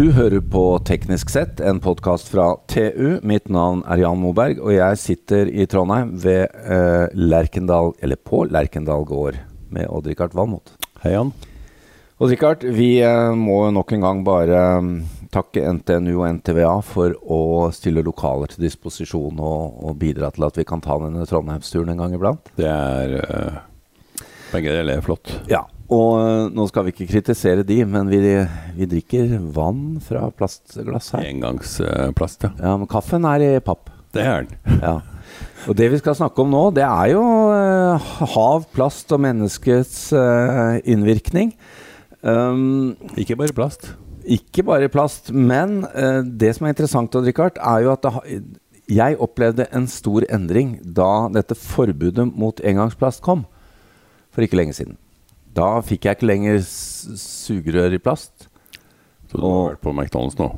Du hører på Teknisk sett, en podkast fra TU. Mitt navn er Jan Moberg, og jeg sitter i Trondheim ved eh, Lerkendal, eller på Lerkendal gård med Odd-Rikard Valmot. Hei, Jan. Odd-Rikard, vi eh, må nok en gang bare mm, takke NTNU og NTVA for å stille lokaler til disposisjon og, og bidra til at vi kan ta denne Trondheimsturen en gang iblant. Det er eh, Begge deler er flott. Ja, og uh, nå skal vi ikke kritisere de, men vi, vi drikker vann fra plastglass her. Engangsplast, ja. Ja, men kaffen er i papp. Det er den. Ja. Og det vi skal snakke om nå, det er jo eh, hav, plast og menneskets eh, innvirkning. Um, Ikke bare plast. ikke bare plast, men eh, det som er interessant, Odd Rikard, er jo at det, jeg opplevde en stor endring da dette forbudet mot engangsplast kom for ikke lenge siden. Da fikk jeg ikke lenger sugerør i plast. Så du har vært på McDonald's nå?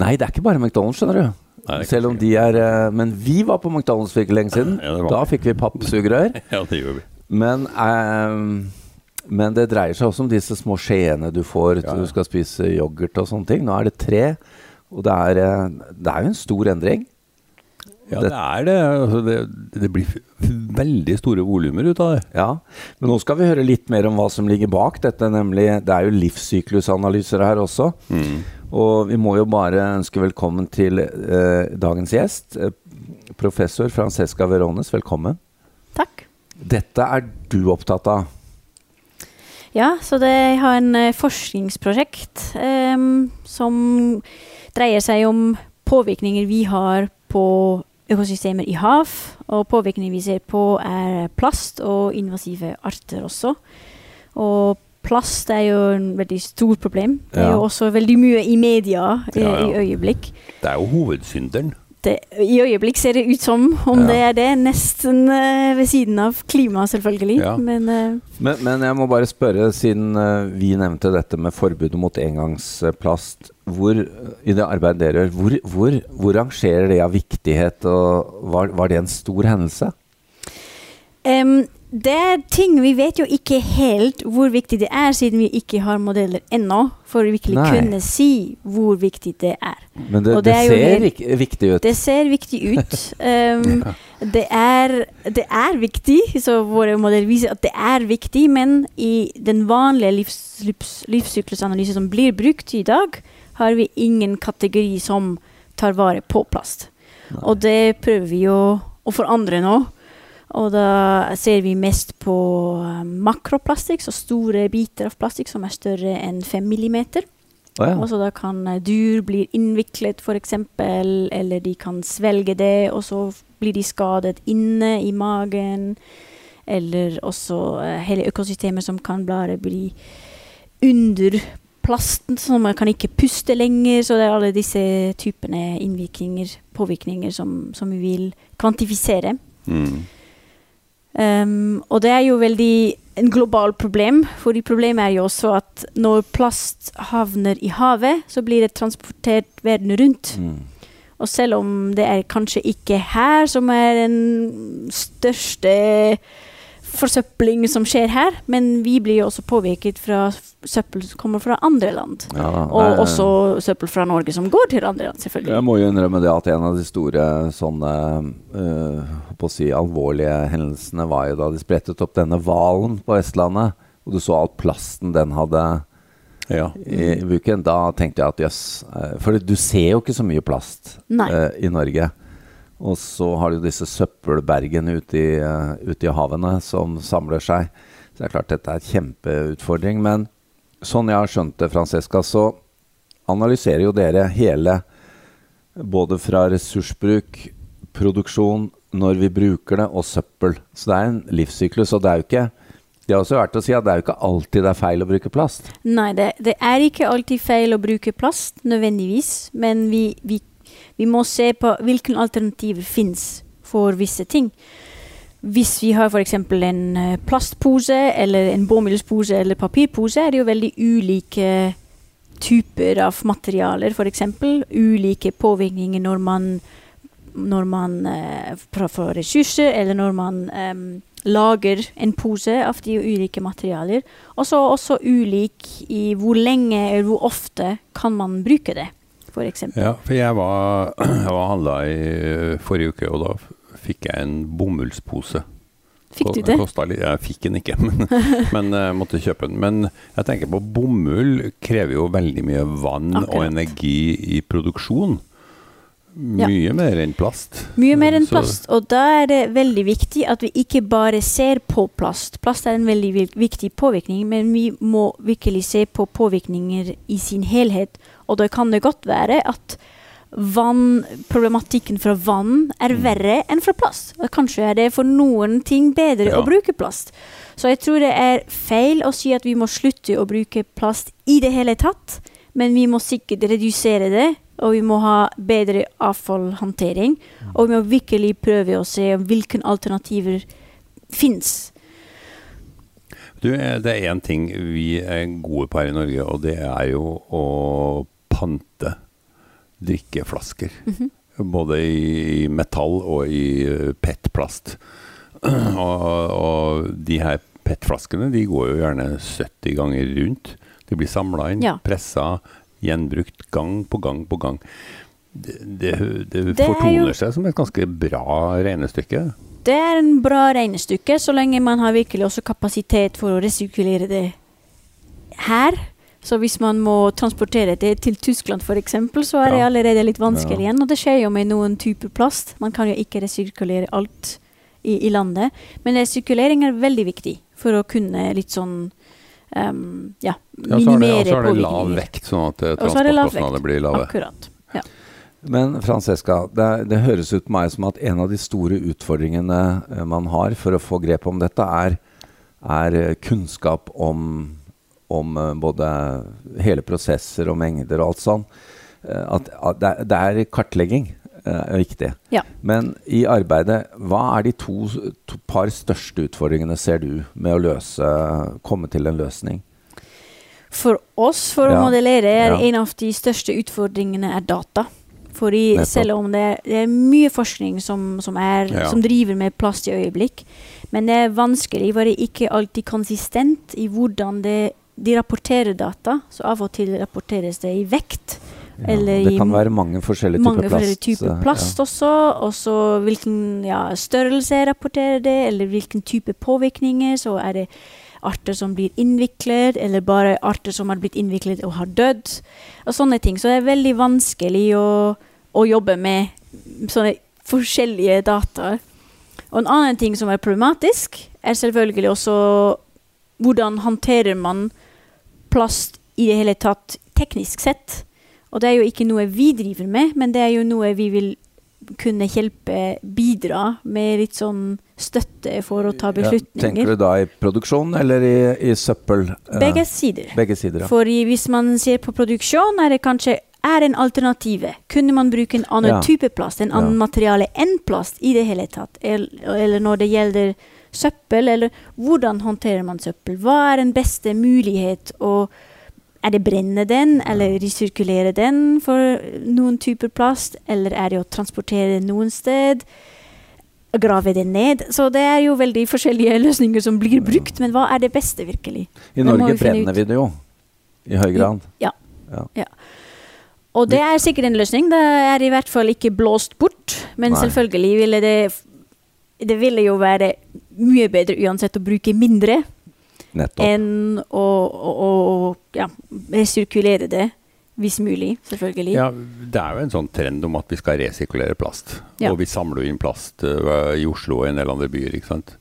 Nei, det er ikke bare McDonald's, skjønner du. Nei, Selv om de er eh, Men vi var på McDonald's for ikke lenge siden. Ja, Da fikk vi pappsugerør. Ja, det gjorde vi. Men, eh, men det dreier seg også om disse små skjeene du får Ja, til du skal spise yoghurt og sånne ting. Nå er det tre, og det er, eh, det er jo en stor endring. Ja, det er det. Altså, det, det blir veldig store volumer ut av det. Ja, Men nå skal vi høre litt mer om hva som ligger bak dette. nemlig Det er jo livssyklusanalyser her også. Og vi må jo bare ønske velkommen til eh, dagens gjest. Eh, professor Francesca Verones, velkommen. Takk. Dette er du opptatt av. Ja, så det, jeg har en eh, forskningsprosjekt eh, som dreier seg om påvirkninger vi har på økosystemer i hav. Og påvirkningen vi ser på, er plast og invasive arter også. Og plast er jo en veldig stort problem. Det er jo også veldig mye i media i, Ja, ja. i øyeblikk. Det er jo hovedsynderen. Det, I øyeblikk ser det ut som om Ja. det er det, nesten uh, ved siden av klima, selvfølgelig. Ja. Men uh, Men, men jeg må bare spørre, siden uh, vi nevnte dette med forbudet mot engangsplast. Hvor, I det arbeidet dere gjør, hvor, hvor, hvor rangerer det av viktighet? og Var, var det en stor hendelse? Em, det er ting vi vet jo ikke helt hvor viktig det er, siden vi ikke har modeller ennå, for å virkelig Nei. kunne si hvor viktig det er. Men det, det, det er ser rik- viktig ut. Det ser viktig ut. Em, det, er, det er viktig, så våre modeller viser at det er viktig, men i den vanlige livs, livs, livssyklusanalysen som blir brukt i dag, har vi ingen kategori som tar vare på plast. Og det prøver vi jo å forandre nå. Og da ser vi mest på eh, makroplastikk, så store biter av plastikk som er større enn fem millimeter. Oh, ja. Og så da kan eh, dyr bli innviklet, f.eks., eller de kan svelge det, og så blir de skadet inne i magen. Eller også eh, hele økosystemer som kan bare bli under plasten, så man kan ikke puste lenger. Så det er alle disse typene innvirkninger, påvirkninger, som, som vi vil kvantifisere. Mm. Um, og det er jo veldig en global problem, for problemet er jo også at når plast havner i havet, så blir det transportert verden rundt. Mm. Og selv om det er kanskje ikke her som er den største forsøpling som skjer her, men vi blir jo også påvirket fra søppel som kommer fra andre land. Ja. Og Nei, også søppel fra Norge som går til andre land, selvfølgelig. Jeg må jo innrømme det at en av de store sånne øh, på å si alvorlige hendelsene var jo da de sprettet opp denne hvalen på Vestlandet, og du så all plasten den hadde Ja. i buken. Da tenkte jeg at jøss Yes, For du ser jo ikke så mye plast øh, i Norge. Og så har du disse søppelbergene ute i, øh, ute i havene som samler seg. Så det er klart dette er en kjempeutfordring. Men sånn jeg har skjønt det, Francesca, så analyserer jo dere hele både fra ressursbruk, produksjon, når vi bruker det, og søppel. Så det er en livssyklus. Og det er jo ikke Det er også verdt å si at det er jo ikke alltid det er feil å bruke plast. Nei, det, det er ikke alltid feil å bruke plast, nødvendigvis. Men vi, vi, vi må se på hvilke alternativer fins for visse ting. Hvis vi har f.eks. en eh, plastpose eller en bomullspose eller papirpose, er det jo veldig ulike typer av materialer, f.eks. Ulike påvirkninger når man når man uh, får ressurser, eller når man um, lager en pose av de ulike materialer. Og så også ulik i hvor lenge eller hvor ofte kan man bruke det, f.eks. Ja, for jeg var, jeg var handla i forrige uke, og da fikk jeg en bomullspose. Fikk du det? Litt, jeg fikk den ikke, men, men jeg måtte kjøpe den. Men jeg tenker på bomull krever jo veldig mye vann Akkurat. og energi i produksjon. Mye ja. mer enn plast. Mye mer enn plast. Og da er det veldig viktig at vi ikke bare ser på plast. Plast er en veldig viktig påvirkning, men vi må virkelig se på påvirkninger i sin helhet. Og da kan det godt være at vann, problematikken fra vann er mm. verre enn fra plast. Kanskje er det for noen ting bedre ja. å bruke plast. Så jeg tror det er feil å si at vi må slutte å bruke plast i det hele tatt, men vi må sikkert redusere det og vi må ha bedre avfallhåndtering. Mm. Og vi må virkelig prøve å se hvilke alternativer fins. det er én ting vi er gode på her i Norge, og det er jo å pante drikkeflasker. Mm -hmm. Både i metall og i eh, PET-plast. Og, og, de her PET-flaskene de går jo gjerne 70 ganger rundt. De blir samla inn, ja. pressa, Gjenbrukt gang på gang på gang. Det, det, det, det fortoner seg som et ganske bra regnestykke. Det er en bra regnestykke, så lenge man har virkelig også kapasitet for å resirkulere det her. Så hvis man må transportere det til Tyskland f.eks., så er det allerede litt vanskelig igjen. Og det skjer jo med noen typer plast. Man kan jo ikke resirkulere alt i, i landet. Men resirkulering er veldig viktig for å kunne litt sånn um, ja, minimere ja, Og så er det lav vekt, sånn at eh, transportkostnadene blir lave. Akkurat. Ja. Men Francesca, det, det, høres ut på meg som at en av de store utfordringene eh, man har for å få grep om dette, er, er eh, kunnskap om, om, både hele prosesser og mengder og alt sånn. At, at det, det, er kartlegging er viktig. Ja. Men i arbeidet, hva er de to, to, par største utfordringene, ser du, med å løse, komme til en løsning? For oss, for ja. å modellere, er ja. en av de største utfordringene er data. Fordi Nettopp. selv om det er, det er, mye forskning som, som, er, ja. som, driver med plast i øyeblikk, men det er vanskelig, for det er ikke alltid konsistent i hvordan det, de rapporterer data. Så av og til rapporteres det i vekt. Ja, det kan være mange forskjellige typer plast. Typer plast ja. også. Og så hvilken ja, størrelse rapporterer det, eller hvilken type påvirkninger. Så er det arter som blir innviklet, eller bare arter som har blitt innviklet og har dødd. Og sånne ting. Så det er veldig vanskelig å, å jobbe med sånne forskjellige data. Og en annen ting som er problematisk, er selvfølgelig også hvordan håndterer man plast i det hele tatt teknisk sett. Og det er jo ikke noe vi driver med, men det er jo noe vi vil kunne hjelpe, bidra med litt sånn støtte for å ta beslutninger. Ja, tenker du da i produksjon eller i, i søppel? Begge sider. Begge sider ja. For hvis man ser på produksjon, er det kanskje er en alternative. Kunne man bruke en annen ja. type plast, en annen materiale enn plast i det hele tatt? Eller, eller når det gjelder søppel, eller hvordan håndterer man søppel? Hva er den beste mulighet å er det brenne den, eller resirkulere den for noen typer plast? Eller er det å transportere den noen sted? Grave den ned? Så det er jo veldig forskjellige løsninger som blir brukt. Men hva er det beste, virkelig? I Norge brenner vi det jo. I høy grad. Ja. ja. ja. Og det er sikkert en løsning. Det er i hvert fall ikke blåst bort. Men Nei. selvfølgelig ville det Det ville jo være mye bedre uansett å bruke mindre Nettopp. enn å, å, å ja, resirkulere det. Hvis mulig, selvfølgelig. Ja, Det er jo en sånn trend om at vi skal resirkulere plast. Ja. Og vi samler jo inn plast uh, i Oslo og en del andre byer. ikke sant?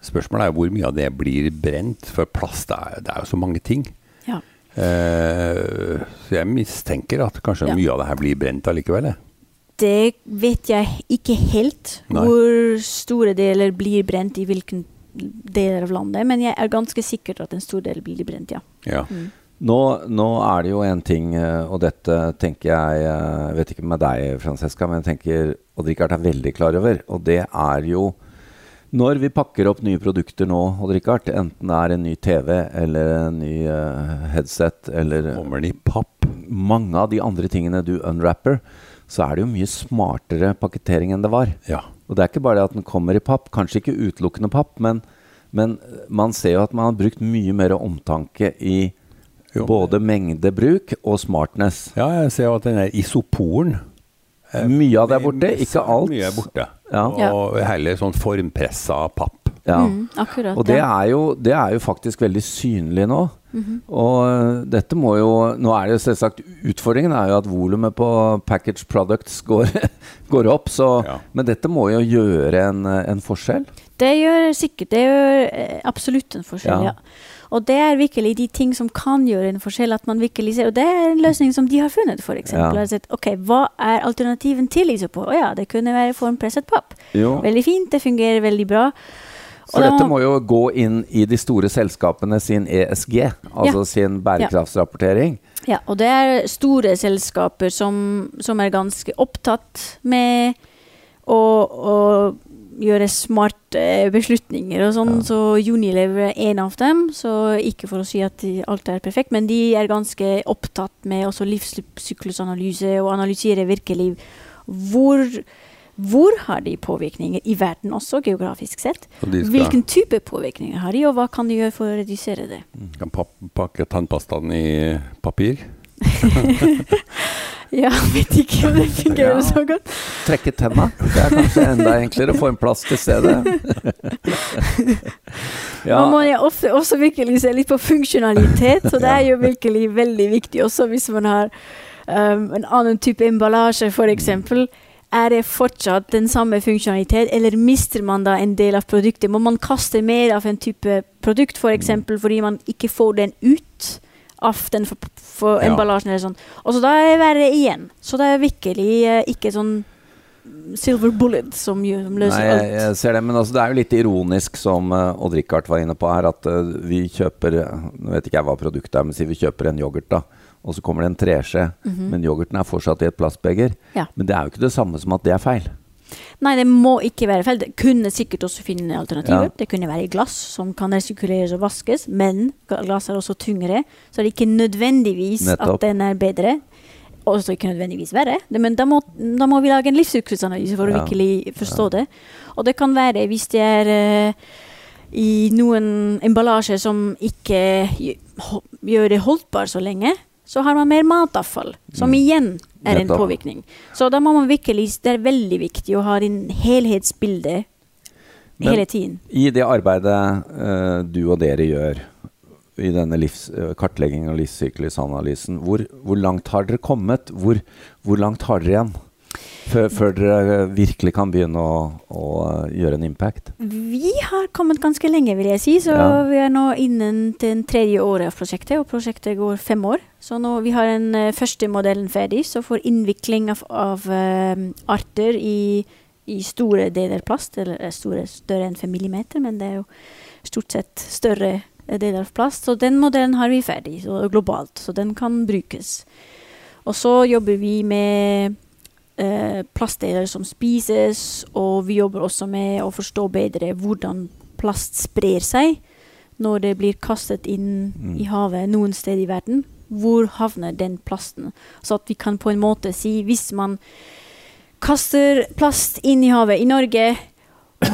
Spørsmålet er hvor mye av det blir brent, for plast er, det er jo så mange ting. Ja. Uh, så jeg mistenker at kanskje ja. mye av det her blir brent allikevel. Det vet jeg ikke helt, Nei. hvor store deler blir brent i hvilken deler av landet. Men jeg er ganske sikker at en stor del blir brent, ja. ja. Mm. Nå, nå, er det jo en ting, eh, og dette tenker jeg Jeg eh, vet ikke med deg, Francesca, men jeg tenker Odd Rikard er veldig klar over, og det er jo når vi pakker opp nye produkter nå, Odd Rikard, enten det er en ny TV eller en ny uh, headset eller Kommer det i papp? Mange av de andre tingene du unwrapper, så er det jo mye smartere pakketering enn det var. Ja. Og det er ikke bare det at den kommer i papp, kanskje ikke utelukkende papp, men, men man ser jo at man har brukt mye mer omtanke i Jo. både mengdebruk og smartness. Ja, jeg ser jo at den der isoporen eh, Mye av det er borte, ikke alt. Mye er borte. Ja. Og heller sånn formpressa papp. Ja. Mm, akkurat. Og det er, jo, det er jo faktisk veldig synlig nå. Og øh, dette må jo Nå er det jo selvsagt Utfordringen er jo at volumet på package products går, går opp, så Ja. Men dette må jo gjøre en, en forskjell. Det gjør sikkert Det gjør eh, absolutt en forskjell, Ja. ja. Og det er virkelig de ting som kan gjøre en forskjell. at man virkelig ser, Og det er en løsning som de har funnet, f.eks. Ja. Ja. Ok, hva er alternativen til isopor? Å ja, det kunne være formpresset papp. Jo. Veldig fint, det fungerer veldig bra. For dette må jo gå inn i de store selskapene sin ESG, altså sin bærekraftsrapportering. Ja, og det er store selskaper som, som er ganske opptatt med å, å gjøre smarte beslutninger og sånn. Ja. Så Unilever er en av dem. Så ikke for å si at alt er perfekt, men de er ganske opptatt med også livssyklusanalyse og analysere virkelig hvor, hvor har de påvirkninger i verden også, geografisk sett. Skal Hvilken type påvirkninger har de, og hva kan de gjøre for å redusere det? kan pakke tannpastaen i papir. Ja, vet ikke om det fungerer Ja. så godt. Trekke tenna. Det er kanskje enda enklere å få en plass til stedet. Man må jo ofte også virkelig se litt på funksjonalitet, så det er jo virkelig veldig viktig også hvis man har um, en annen type emballasje, f.eks. Er det fortsatt den samme funksjonalitet, eller mister man da en del av produktet? Må man kaste mer av en type produkt, f.eks. For eksempel, fordi man ikke får den ut av den for, for Ja. emballasjen? eller sånn. Og så da er det verre igjen. Så det er virkelig uh, ikke sånn silver bullet som, løser Nei, jeg, alt. jeg ser det, men altså, det er jo litt ironisk, som uh, Odd Rikard var inne på her, at eh, vi kjøper eh, Nå vet ikke jeg hva produktet er, men si vi kjøper en yoghurt, da. Og så kommer det en treskje, Mhm. men yoghurten er fortsatt i et plastbeger. Ja. Men det er jo ikke det samme som at det er feil. Nei, det må ikke være feil. Det kunne sikkert også finne alternativer. Ja. Det kunne være i glass som kan resirkuleres og vaskes, men glass er også tyngre, så det er ikke nødvendigvis Nettopp. at den er bedre. Også ikke nødvendigvis verre, det, men da må, da må vi lage en livssyklusanalyse for å virkelig forstå det. Og det kan være hvis det er uh, i noen emballasjer som ikke gjør det holdbar så lenge, så har man mer matavfall, som Mm. igjen er en påvirkning. Så da må man virkelig, det er veldig viktig å ha en helhetsbilde Men- hele tiden. I det arbeidet uh, du og dere gjør i denne livs, kartleggingen og livssyklusanalysen, hvor, hvor langt har dere kommet? Hvor, hvor langt har dere igjen? Før, før dere virkelig kan begynne å, å gjøre en impact? Vi har kommet ganske lenge, vil jeg si. Så Ja. vi er nå innen den tredje året av prosjektet, og prosjektet går fem år. Så nå vi har den første modellen ferdig, så for innvikling av, av um, arter i, i store deler plast, eller store, større enn fem millimeter, men det er jo stort sett større deler av plast. Så den modellen har vi ferdig, så globalt, så den kan brukes. Og så jobber vi med eh, plastdeler som spises, og vi jobber også med å forstå bedre hvordan plast sprer seg når det blir kastet inn Mm. i havet noen sted i verden. Hvor havner den plasten? Så at vi kan på en måte si hvis man kaster plast inn i havet i Norge,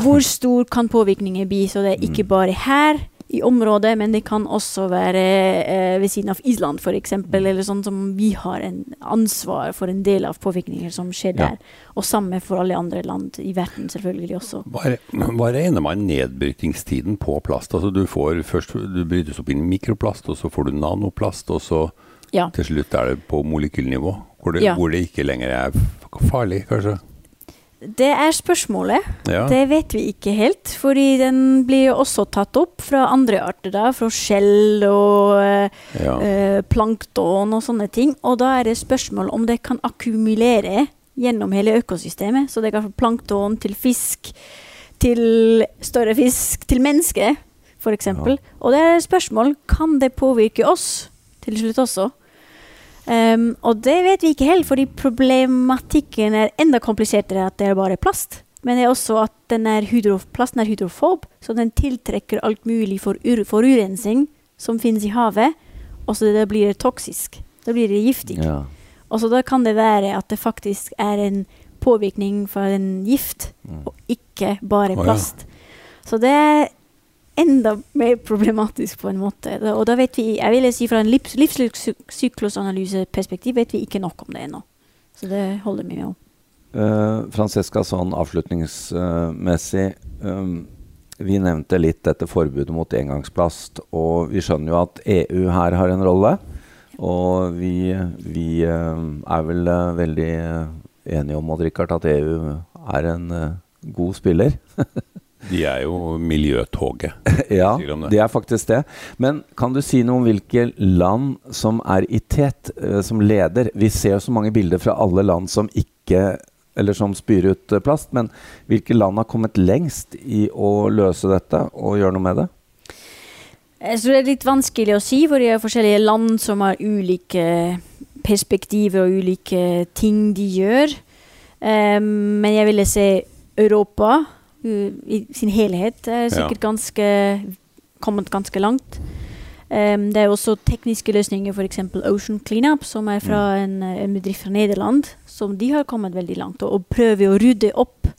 hvor stor kan påvirkningen bli? Så det er ikke Mm. bare her i området, men det kan også være eh, ved siden av Island f.eks., Mm. eller sånn som vi har en ansvar for en del av påvirkninger som skjer Ja. der. Og samme for alle andre land i verden selvfølgelig også. Hva, hva regner man nedbrytingstiden på plast? Altså du får først du brytes opp i mikroplast, og så får du nanoplast, og så Ja. til slutt er det på molekylnivå, hvor det, Ja. hvor det ikke lenger er farlig, kanskje? Det er spørsmålet. Ja. Det vet vi ikke helt, fordi den blir jo også tatt opp fra andre arter, da, fra skjell og ja. eh, plankton og sånne ting. Og da er det spørsmål om det kan akkumulere gjennom hele økosystemet. Så det kan fra plankton til fisk, til større fisk, til menneske, f.eks. Ja. Og det er spørsmål kan det påvirke oss til slutt også. Ehm, og det vet vi ikke helt, fordi problematikken er enda komplisertere at det er bare plast. Men det er også at den er hydro, plasten er hydrofob, så den tiltrekker alt mulig for ur, forurensning som finnes i havet. Og så det blir det toksisk. Da blir det giftig. Ja. Og så da kan det være at det faktisk er en påvirkning fra en gift og ikke bare plast. Så det er enda mer problematisk på en måte. Og da vet vi, jeg vil si fra en livs, livssyklusanalyseperspektiv vet vi ikke nok om det ennå. Så det holder vi med om. Uh, Francesca, sånn avslutningsmessig um, Vi nevnte litt dette forbudet mot engangsplast, og vi skjønner jo at EU her har en rolle. Og vi, vi uh, er vel uh, veldig enige om Odd Rikard, at EU er en god spiller. De er jo miljøtoget. ja, de er faktisk det. Men kan du si noe om hvilke land som er i tet, eh, som leder? Vi ser jo så mange bilder fra alle land som ikke eller som spyr ut eh, plast, men hvilke land har kommet lengst i å løse dette og gjøre noe med det? Jeg tror det er litt vanskelig å si, for det er forskjellige land som har ulike perspektiver og ulike ting de gjør. Um, men jeg ville se Europa i sin helhet er sikkert ganske kommet ganske langt. Um, det er også tekniske løsninger, f.eks. Ocean Cleanup, som er fra en, en bedrift fra Nederland, som de har kommet veldig langt, og, og prøver å rydde opp.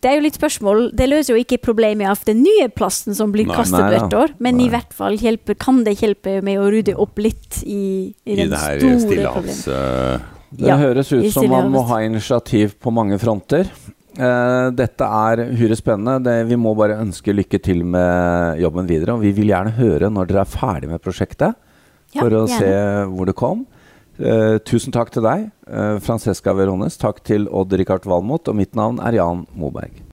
Det er jo litt spørsmål. Det løser jo ikke problemet av den nye plasten som blir Nei. kastet Nei hvert år, men Nei. i hvert fall hjelper, kan det hjelpe med å rydde opp litt i, i, I den det her store stillehavs... problemet. eh, Det Ja, høres ut som man må ha initiativ på mange fronter. Eh, dette er uhyre spennende. Det, vi må bare ønske lykke til med jobben videre. Og vi vil gjerne høre når dere er ferdig med prosjektet, Ja, for å gjerne. se hvor det kom. Uh, tusen takk til deg, uh, Francesca Verones. Takk til Odd Rikard Valmot. Og mitt navn er Jan Moberg.